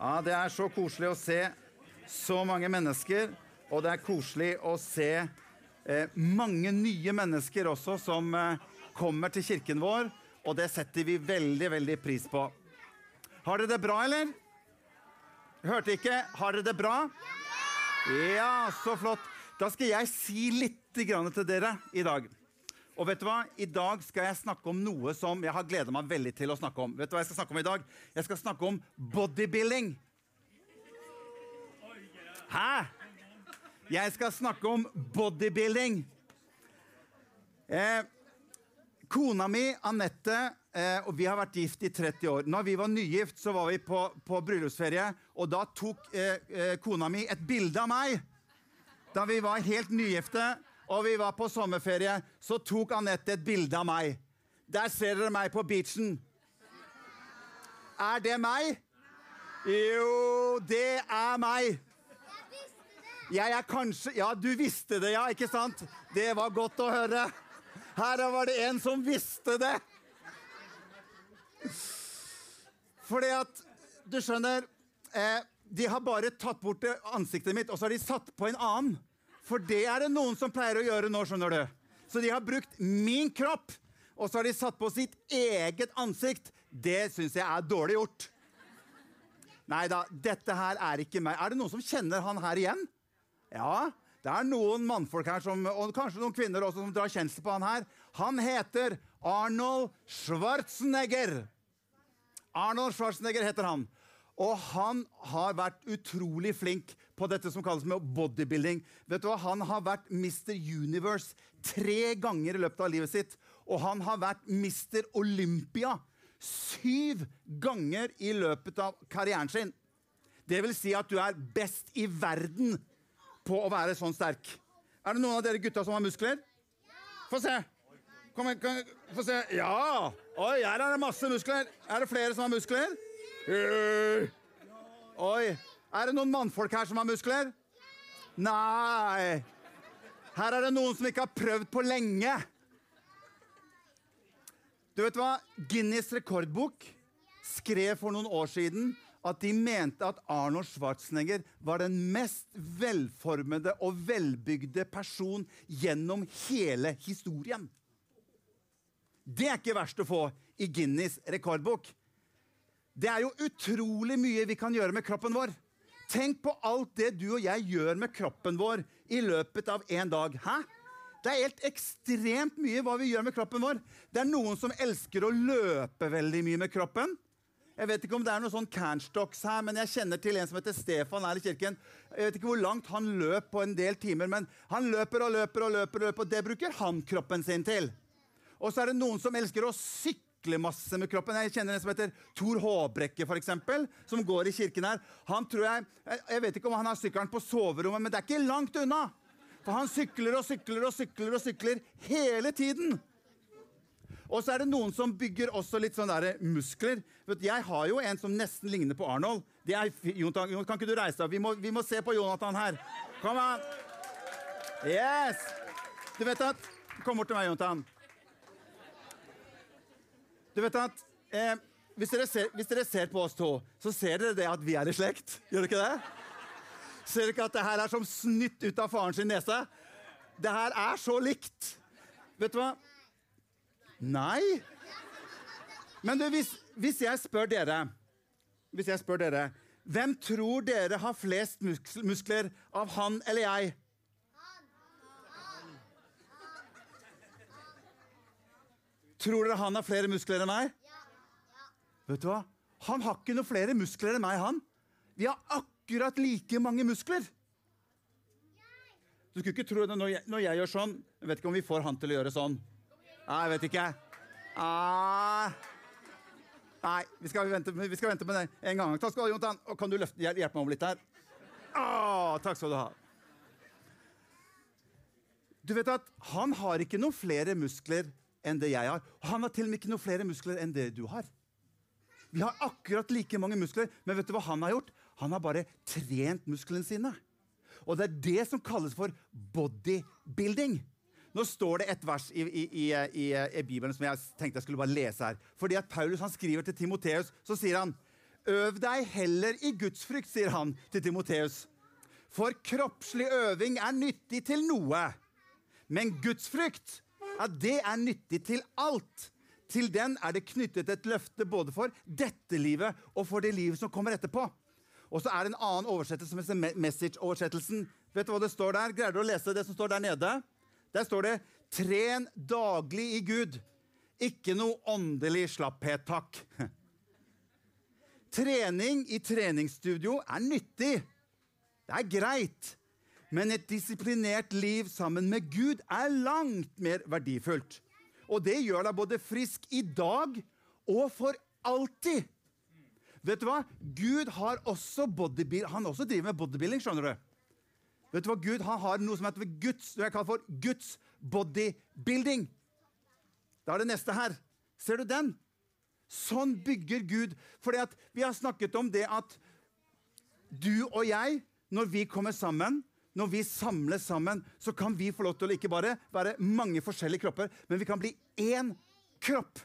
Ja, det er så koselig å se så mange mennesker, og det er koselig å se eh, mange nye mennesker også som eh, kommer til kirken vår, og det setter vi veldig, veldig pris på. Har dere det bra, eller? Hørte ikke? Har dere det bra? Ja, så flott. Da skal jeg si litt til dere i dag. Og vet du hva? I dag skal jeg snakke om noe som jeg har gleda meg veldig til å snakke om. Vet du hva Jeg skal snakke om i dag? Jeg skal snakke om bodybuilding. Hæ? Jeg skal snakke om bodybuilding. Eh, kona mi, Anette, eh, og vi har vært gift i 30 år. Når vi var nygift, så var vi på, på bryllupsferie, og da tok eh, eh kona mi et bilde av meg. Da vi var helt nygifte og vi var på sommerferie, så tok Anette et bilde av meg. Der ser dere meg på beachen. Er det meg? Jo, det er meg. Jeg er kanskje Ja, du visste det, ja, ikke sant? Det var godt å høre. Her var det en som visste det. Fordi at Du skjønner eh, De har bare tatt bort ansiktet mitt, og så har de satt på en annen. For det er det noen som pleier å gjøre nå, skjønner du. Så de har brukt min kropp, og så har de satt på sitt eget ansikt. Det syns jeg er dårlig gjort. Nei da, dette her er ikke meg. Er det noen som kjenner han her igjen? Ja, det er noen mannfolk her, som, og kanskje noen kvinner også, som drar kjensel på han her. Han heter Arnold Schwarzenegger. Arnold Schwarzenegger heter han. Og han har vært utrolig flink på dette som kalles med bodybuilding. Vet du hva? Han har vært Mr. Universe tre ganger i løpet av livet sitt. Og han har vært Mr. Olympia syv ganger i løpet av karrieren sin. Det vil si at du er best i verden på å være sånn sterk. Er det noen av dere gutta som har muskler? Få se. Kom igjen, få se. Ja! Oi, her er det masse muskler. Er det flere som har muskler? Oi. Er det noen mannfolk her som har muskler? Nei. Her er det noen som ikke har prøvd på lenge. Du vet hva? Guinness rekordbok skrev for noen år siden at de mente at Arnold Schwarzenegger var den mest velformede og velbygde person gjennom hele historien. Det er ikke verst å få i Guinness rekordbok. Det er jo utrolig mye vi kan gjøre med kroppen vår. Tenk på alt det du og jeg gjør med kroppen vår i løpet av en dag. Hæ? Det er helt ekstremt mye hva vi gjør med kroppen vår. Det er noen som elsker å løpe veldig mye med kroppen. Jeg vet ikke om det er noen sånn Cairnstocks her, men jeg kjenner til en som heter Stefan her i kirken. Jeg vet ikke hvor langt han løp på en del timer, men han løper og løper og løper, og løper, og det bruker han kroppen sin til. Og så er det noen som elsker å sykle masse med kroppen. Jeg kjenner en som heter Tor Håbrekke, for eksempel, som går i kirken her. Han tror jeg, jeg vet ikke om han har sykkelen på soverommet, men det er ikke langt unna. For han sykler og sykler og sykler og sykler hele tiden. Og så er det noen som bygger også litt sånn der muskler. Jeg har jo en som nesten ligner på Arnold. Det er Jonathan, kan ikke du reise deg? Vi, vi, må se på Jonathan her. Kom an! Yes! Du vet at Kom bort til meg, Jonathan. Du vet at eh, hvis, dere ser, hvis, dere ser, på oss to, så ser dere det at vi er i slekt. Gjør dere ikke det? Ser dere ikke at det her er som snytt ut av faren sin nese? Det her er så likt. Vet du hva? Nei. Men du, hvis, hvis, jeg spør dere Hvis jeg spør dere Hvem tror dere har flest muskler av han eller jeg? Tror dere han har flere muskler enn meg? Vet du hva? Han har ikke noe flere muskler enn meg, han. Vi har akkurat like mange muskler. Du skulle ikke tro det når jeg, når jeg gjør sånn. Jeg vet ikke om vi får han til å gjøre sånn. Nei, jeg vet ikke. Ah. Nei, vi skal, vente, vi skal vente med det en gang. Takk skal du ha, Jontan. Kan du løfte, hjelpe meg om litt her? Ah, takk skal du ha. Du vet at Han har ikke noen flere muskler enn det jeg har. Han har til og med ikke noen flere muskler enn det du har. Vi har akkurat like mange muskler, men vet du hva han har gjort? Han har bare trent musklene sine. Og det er det som kalles for bodybuilding. Nå står det et vers i, i, i, i, Bibelen som jeg tenkte jeg skulle bare lese her. Fordi at Paulus han skriver til Timoteus, så sier han Øv deg heller i gudsfrykt, sier han til Timoteus. For kroppslig øving er nyttig til noe. Men gudsfrykt, ja, det er nyttig til alt. Til den er det knyttet et løfte både for dette livet og for det livet som kommer etterpå. Og så er det en annen oversettelse som heter Message-oversettelsen. Vet du hva det står der? Greier du å lese det som står der nede? Der står det 'Tren daglig i Gud'. Ikke noe åndelig slapphet, takk. Trening i treningsstudio er nyttig. Det er greit. Men et disiplinert liv sammen med Gud er langt mer verdifullt. Og det gjør deg både frisk i dag og for alltid. Vet du hva? Gud har også bodybuilding. Han også driver med bodybuilding, skjønner du. Vet du hva? Gud han har noe som heter Guds, det jeg kaller for Guds bodybuilding. Da er det neste her. Ser du den? Sånn bygger Gud. Fordi vi har snakket om det at du og jeg, når vi kommer sammen, når vi samles sammen, så kan vi få lov til å ikke bare være mange forskjellige kropper, men vi kan bli én kropp.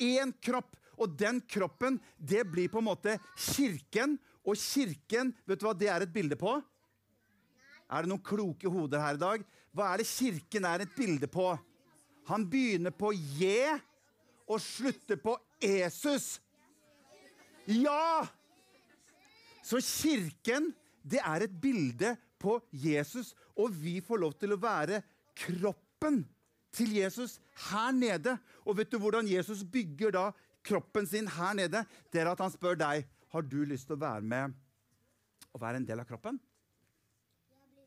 Én kropp. Og den kroppen, det blir på en måte kirken. Og kirken, vet du hva det er et bilde på? Er det noen kloke hoder her i dag? Hva er det kirken er et bilde på? Han begynner på J og slutter på Jesus. Ja! Så kirken, det er et bilde på Jesus, og vi får lov til å være kroppen til Jesus her nede. Og vet du hvordan Jesus bygger da kroppen sin her nede? Det er at han spør deg har du lyst til å være med og være en del av kroppen.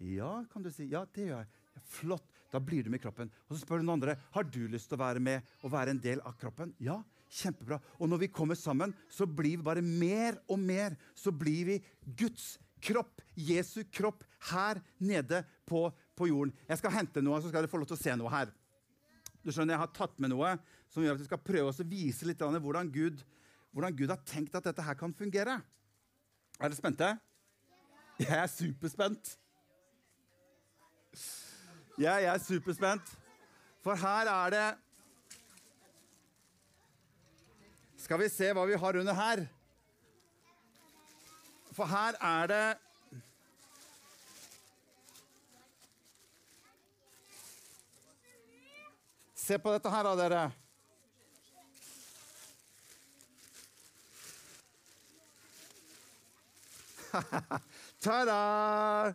Ja, kan du si. Ja, det gjør jeg. Ja, flott. Da blir du med i kroppen. Og så spør du noen andre har du lyst til å være med og være en del av kroppen. Ja, kjempebra. Og når vi kommer sammen, så blir vi bare mer og mer. Så blir vi Guds kropp, Jesu kropp, her nede på, på jorden. Jeg skal hente noe, så skal dere få lov til å se noe her. Du skjønner, Jeg har tatt med noe som gjør at vi skal prøve å vise litt hvordan Gud, hvordan Gud har tenkt at dette her kan fungere. Er dere spente? Jeg er superspent. Jeg er superspent. For her er det Skal vi se hva vi har under her. For her er det Se på dette her, da, dere. Ta-da!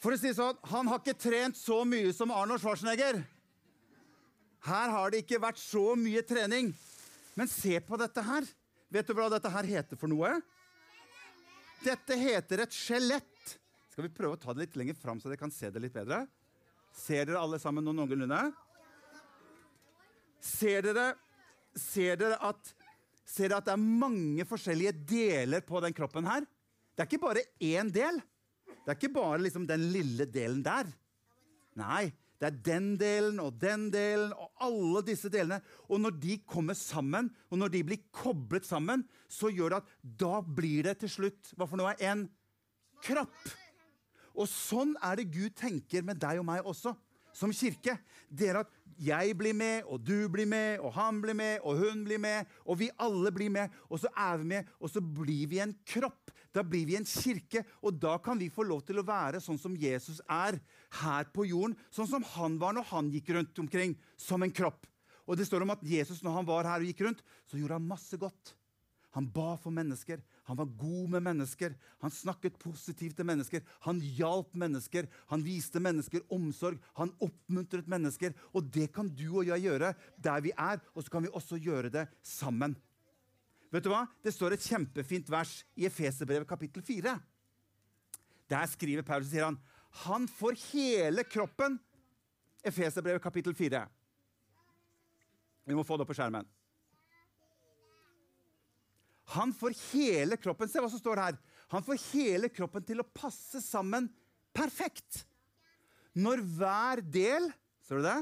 For å si det sånn, Han har ikke trent så mye som Arnold Schwarzenegger. Her har det ikke vært så mye trening. Men se på dette her. Vet du hva dette her heter for noe? Dette heter et skjelett. Skal vi prøve å ta det litt lenger fram, så dere kan se det litt bedre? Ser dere alle sammen noen noenlunde? Ser dere, ser dere at, ser dere at det er mange forskjellige deler på den kroppen her? Det er ikke bare én del. Det er ikke bare liksom den lille delen der. Nei, det er den delen og den delen og alle disse delene. Og når de kommer sammen, og når de blir koblet sammen, så gjør det at da blir det til slutt hva for noe? En kropp. Og sånn er det Gud tenker med deg og meg også, som kirke. Det er at jeg blir med, og du blir med, og han blir med, og hun blir med, og vi alle blir med. Og så er vi med, og så blir vi en kropp. Da blir vi en kirke, og da kan vi få lov til å være sånn som Jesus er her på jorden. Sånn som han var når han gikk rundt omkring som en kropp. Og det står om at Jesus når han var her og gikk rundt, så gjorde han masse godt. Han ba for mennesker. Han var god med mennesker. Han snakket positivt til mennesker. Han hjalp mennesker. Han viste mennesker omsorg. Han oppmuntret mennesker. Og det kan du og jeg gjøre der vi er, og så kan vi også gjøre det sammen. Vet du hva? Det står et kjempefint vers i Efeserbrevet kapittel 4. Der skriver Paulus sier han, han får hele kroppen. Efeserbrevet kapittel 4. Vi må få det opp på skjermen. Han får hele kroppen Se hva som står her. Han får hele kroppen til å passe sammen perfekt. Når hver del står det,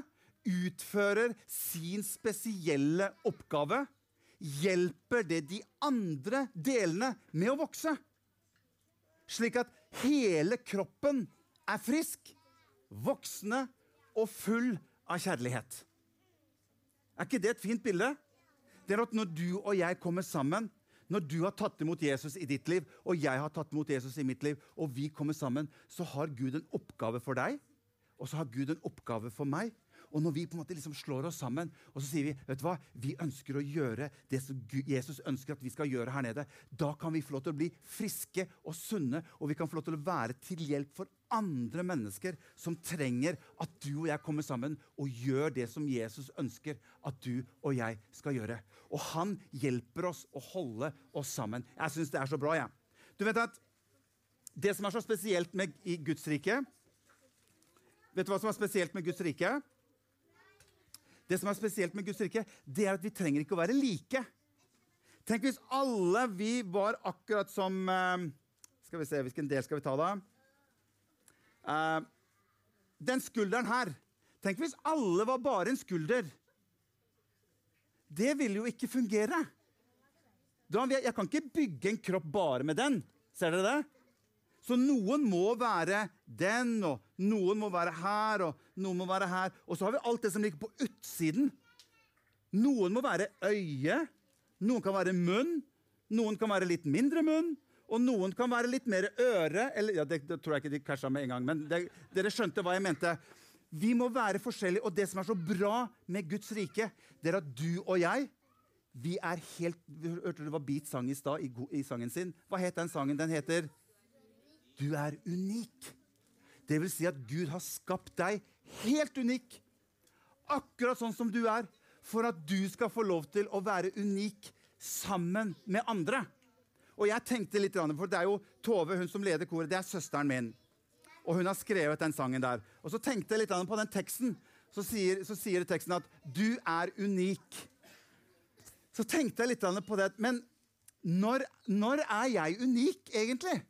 utfører sin spesielle oppgave, hjelper det de andre delene med å vokse. Slik at hele kroppen er frisk, voksne og full av kjærlighet. Er ikke det et fint bilde? Det er at når du og jeg kommer sammen, når du har tatt imot Jesus i ditt liv, og jeg har tatt imot Jesus i mitt liv, og vi kommer sammen, så har Gud en oppgave for deg, og så har Gud en oppgave for meg. Og når vi på en måte liksom slår oss sammen og så sier vi, vet du hva, vi ønsker å gjøre det som Jesus ønsker at vi skal gjøre her nede, da kan vi få lov til å bli friske og sunne, og vi kan få lov til å være til hjelp for andre mennesker som trenger at du og jeg kommer sammen og gjør det som Jesus ønsker at du og jeg skal gjøre. Og han hjelper oss å holde oss sammen. Jeg syns det er så bra, jeg. Ja. Du vet at det som er så spesielt med i Guds rike Vet du hva som er spesielt med Guds rike? Det som er spesielt med Guds rike, det er at vi trenger ikke å være like. Tenk hvis alle vi var akkurat som uh, Skal vi se, hvilken del skal vi ta, da? Uh, den skulderen her. Tenk hvis alle var bare en skulder. Det ville jo ikke fungere. Jeg kan ikke bygge en kropp bare med den. Ser dere det? Så noen må være den, og noen må være her, og noen må være her. Og så har vi alt det som ligger på utsiden. Noen må være øye, noen kan være munn, noen kan være litt mindre munn, og noen kan være litt mer øre. Eller, ja, det, det tror jeg ikke de casha med en gang, men det, dere skjønte hva jeg mente. Vi må være forskjellige, og det som er så bra med Guds rike, det er at du og jeg vi er helt Hørte du hva Beat sang i stad i, i sangen sin? Hva het den sangen? Den heter du er unik. Det vil si at Gud har skapt deg helt unik. Akkurat sånn som du er. For at du skal få lov til å være unik sammen med andre. Og jeg tenkte litt, For det er jo Tove hun som leder koret. Det er søsteren min. Og hun har skrevet den sangen der. Og så tenkte jeg litt på den teksten. Så sier, så sier teksten at 'du er unik'. Så tenkte jeg litt på det. Men når, når er jeg unik, egentlig?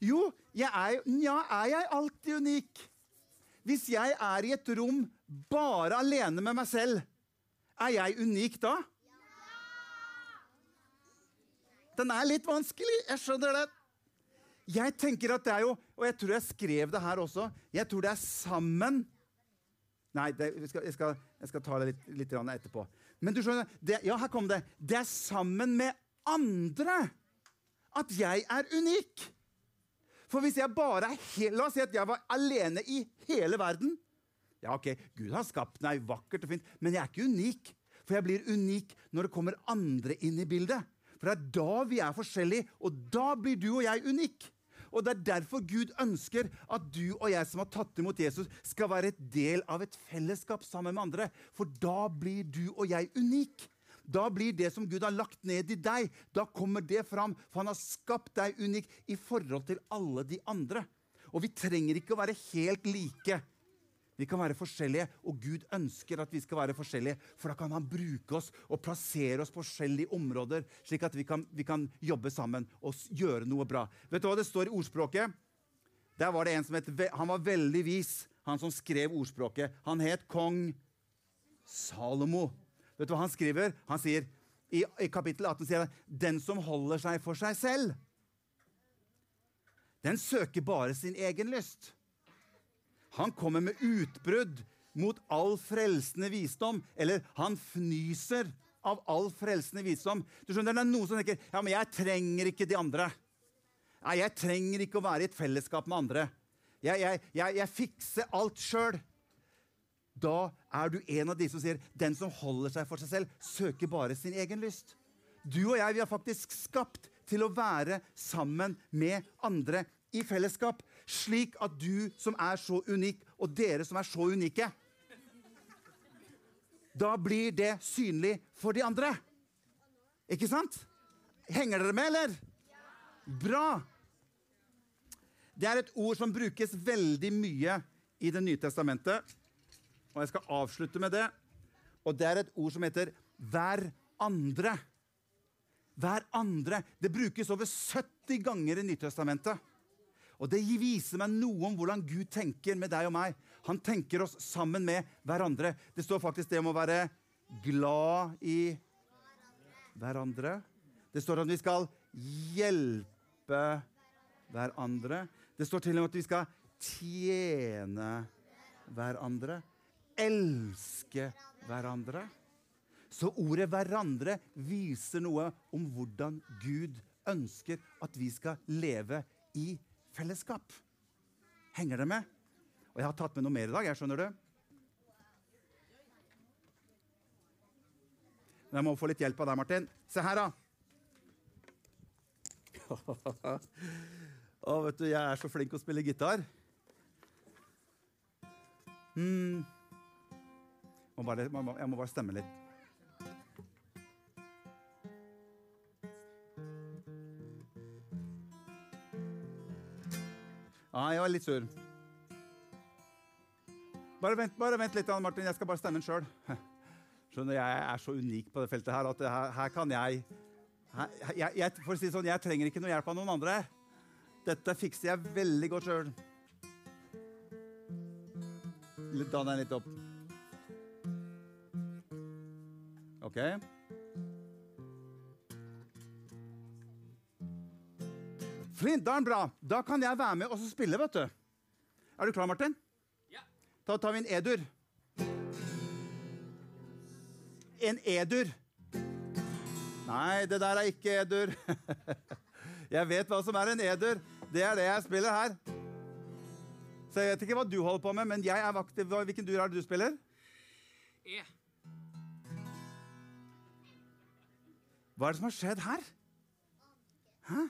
Jo, jeg er, ja, er jeg alltid unik? Hvis jeg er i et rom bare alene med meg selv, er jeg unik da? Den er litt vanskelig. Jeg skjønner det. Jeg tenker at det er jo Og jeg tror jeg skrev det her også. Jeg tror det er sammen Nei, det, jeg, skal, jeg, skal, jeg, skal, ta det litt, litt etterpå. Men du skjønner, det, ja, her kom det. Det er sammen med andre at jeg er unik. For hvis jeg bare er La oss si at jeg var alene i hele verden. Ja, ok, Gud har skapt meg vakkert og fint, men jeg er ikke unik. For jeg blir unik når det kommer andre inn i bildet. For det er da vi er forskjellige, og da blir du og jeg unik. Og Det er derfor Gud ønsker at du og jeg som har tatt imot Jesus, skal være et del av et fellesskap sammen med andre. For da blir du og jeg unik. Da blir det som Gud har lagt ned i deg, da kommer det fram. For han har skapt deg unik i forhold til alle de andre. Og vi trenger ikke å være helt like. Vi kan være forskjellige, og Gud ønsker at vi skal være forskjellige. For da kan han bruke oss og plassere oss på forskjellige områder, slik at vi kan, vi kan jobbe sammen og gjøre noe bra. Vet du hva det står i ordspråket? Der var det en som het, Han var veldig vis, han som skrev ordspråket. Han het kong Salomo. Vet du hva han skriver? Han sier i, i kapittel 18 sier han, den som holder seg for seg selv, den søker bare sin egen lyst. Han kommer med utbrudd mot all frelsende visdom. Eller han fnyser av all frelsende visdom. Du skjønner, Det er noen som tenker ja, men jeg trenger ikke de andre. Nei, Jeg trenger ikke å være i et fellesskap med andre. Jeg, jeg, jeg, jeg fikser alt sjøl da er du en av de som sier den som holder seg for seg selv, søker bare sin egen lyst. Du og jeg vi er faktisk skapt til å være sammen med andre i fellesskap. Slik at du som er så unik, og dere som er så unike Da blir det synlig for de andre. Ikke sant? Henger dere med, eller? Bra! Det er et ord som brukes veldig mye i Det nye testamentet. Og jeg skal avslutte med det. Og det er et ord som heter 'hver andre'. Hver andre. Det brukes over 70 ganger i Nyttestamentet. Og det viser meg noe om hvordan Gud tenker med deg og meg. Han tenker oss sammen med hverandre. Det står faktisk det om å være glad i hverandre. Det står at vi skal hjelpe hverandre. Det står til og med at vi skal tjene hverandre elske hverandre. Så ordet 'hverandre' viser noe om hvordan Gud ønsker at vi skal leve i fellesskap. Henger det med? Og jeg har tatt med noe mer i dag. jeg skjønner det. Men jeg må få litt hjelp av deg, Martin. Se her, da. Å, vet du, jeg er så flink å spille gitar. Mm. Jeg må bare stemme litt. Ja, jeg var litt sur. Bare vent, bare vent litt, Martin. Jeg skal bare stemme sjøl. Skjønner, Jeg er så unik på det feltet her at her, her kan jeg, her, jeg, jeg For å si sånn, jeg trenger ikke noe hjelp av noen andre. Dette fikser jeg veldig godt sjøl. Da den litt opp. OK? Flint, da er den bra. Da kan jeg være med og spille, vet du. Er du klar, Martin? Ja. Da tar vi en E-dur. En E-dur. Nei, det der er ikke E-dur. jeg vet hva som er en E-dur. Det er det jeg spiller her. Så jeg vet ikke hva du holder på med, men jeg er vakt. Hvilken dur er det du spiller? E. Hva er det som har skjedd her? Hæ?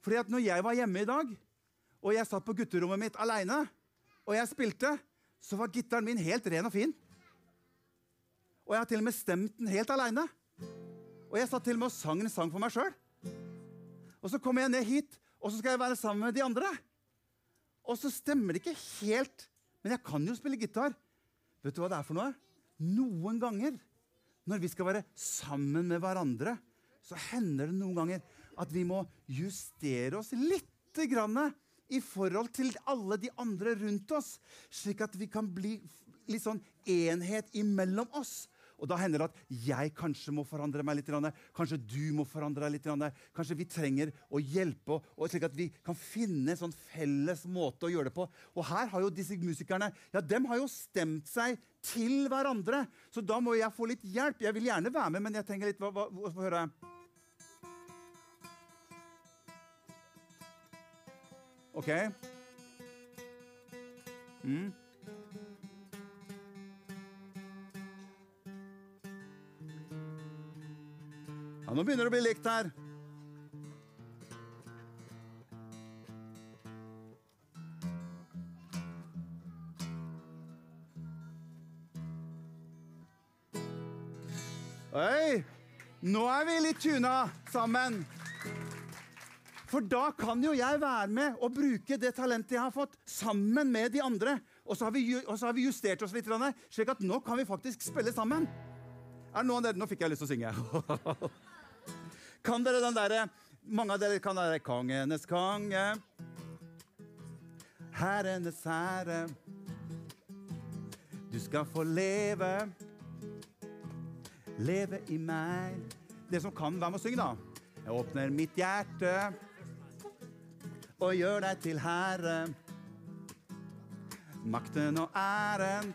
Fordi at når jeg var hjemme i dag, og jeg satt på gutterommet mitt aleine, og jeg spilte, så var gitaren min helt ren og fin. Og jeg har til og med stemt den helt aleine. Og jeg satt til og med og sang en sang for meg sjøl. Og så kommer jeg ned hit, og så skal jeg være sammen med de andre. Og så stemmer det ikke helt. Men jeg kan jo spille gitar. Vet du hva det er for noe? Noen ganger når vi skal være sammen med hverandre, så hender det noen ganger at vi må justere oss litt grann i forhold til alle de andre rundt oss, slik at vi kan bli litt sånn enhet imellom oss. Og Da hender det at jeg kanskje må forandre meg litt. Kanskje du må forandre deg litt. Kanskje vi trenger å hjelpe, og slik at vi kan finne en sånn felles måte å gjøre det på. Og her har jo disse musikerne ja, dem har jo stemt seg til hverandre. Så da må jeg få litt hjelp. Jeg vil gjerne være med, men jeg trenger litt hva, hva, hva, hva, høre. OK? Mm. Ja, nå begynner det å bli likt her. Oi! Nå er vi litt tuna sammen. For da kan jo jeg være med og bruke det talentet jeg har fått, sammen med de andre. Og så har vi, så har vi justert oss litt, slik at nå kan vi faktisk spille sammen. Er det noen av dere, Nå fikk jeg lyst til å synge. kan dere den derre Mange av dere kan være 'Kongenes konge'. Herrenes herre. Du skal få leve. Leve i meg. Det som kan være med å synge, da. Jeg åpner mitt hjerte og gjør deg til herre. Makten og æren,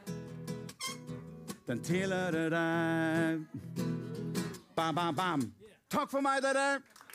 den tilhører deg. Bam, bam, bam. Takk for meg, dere!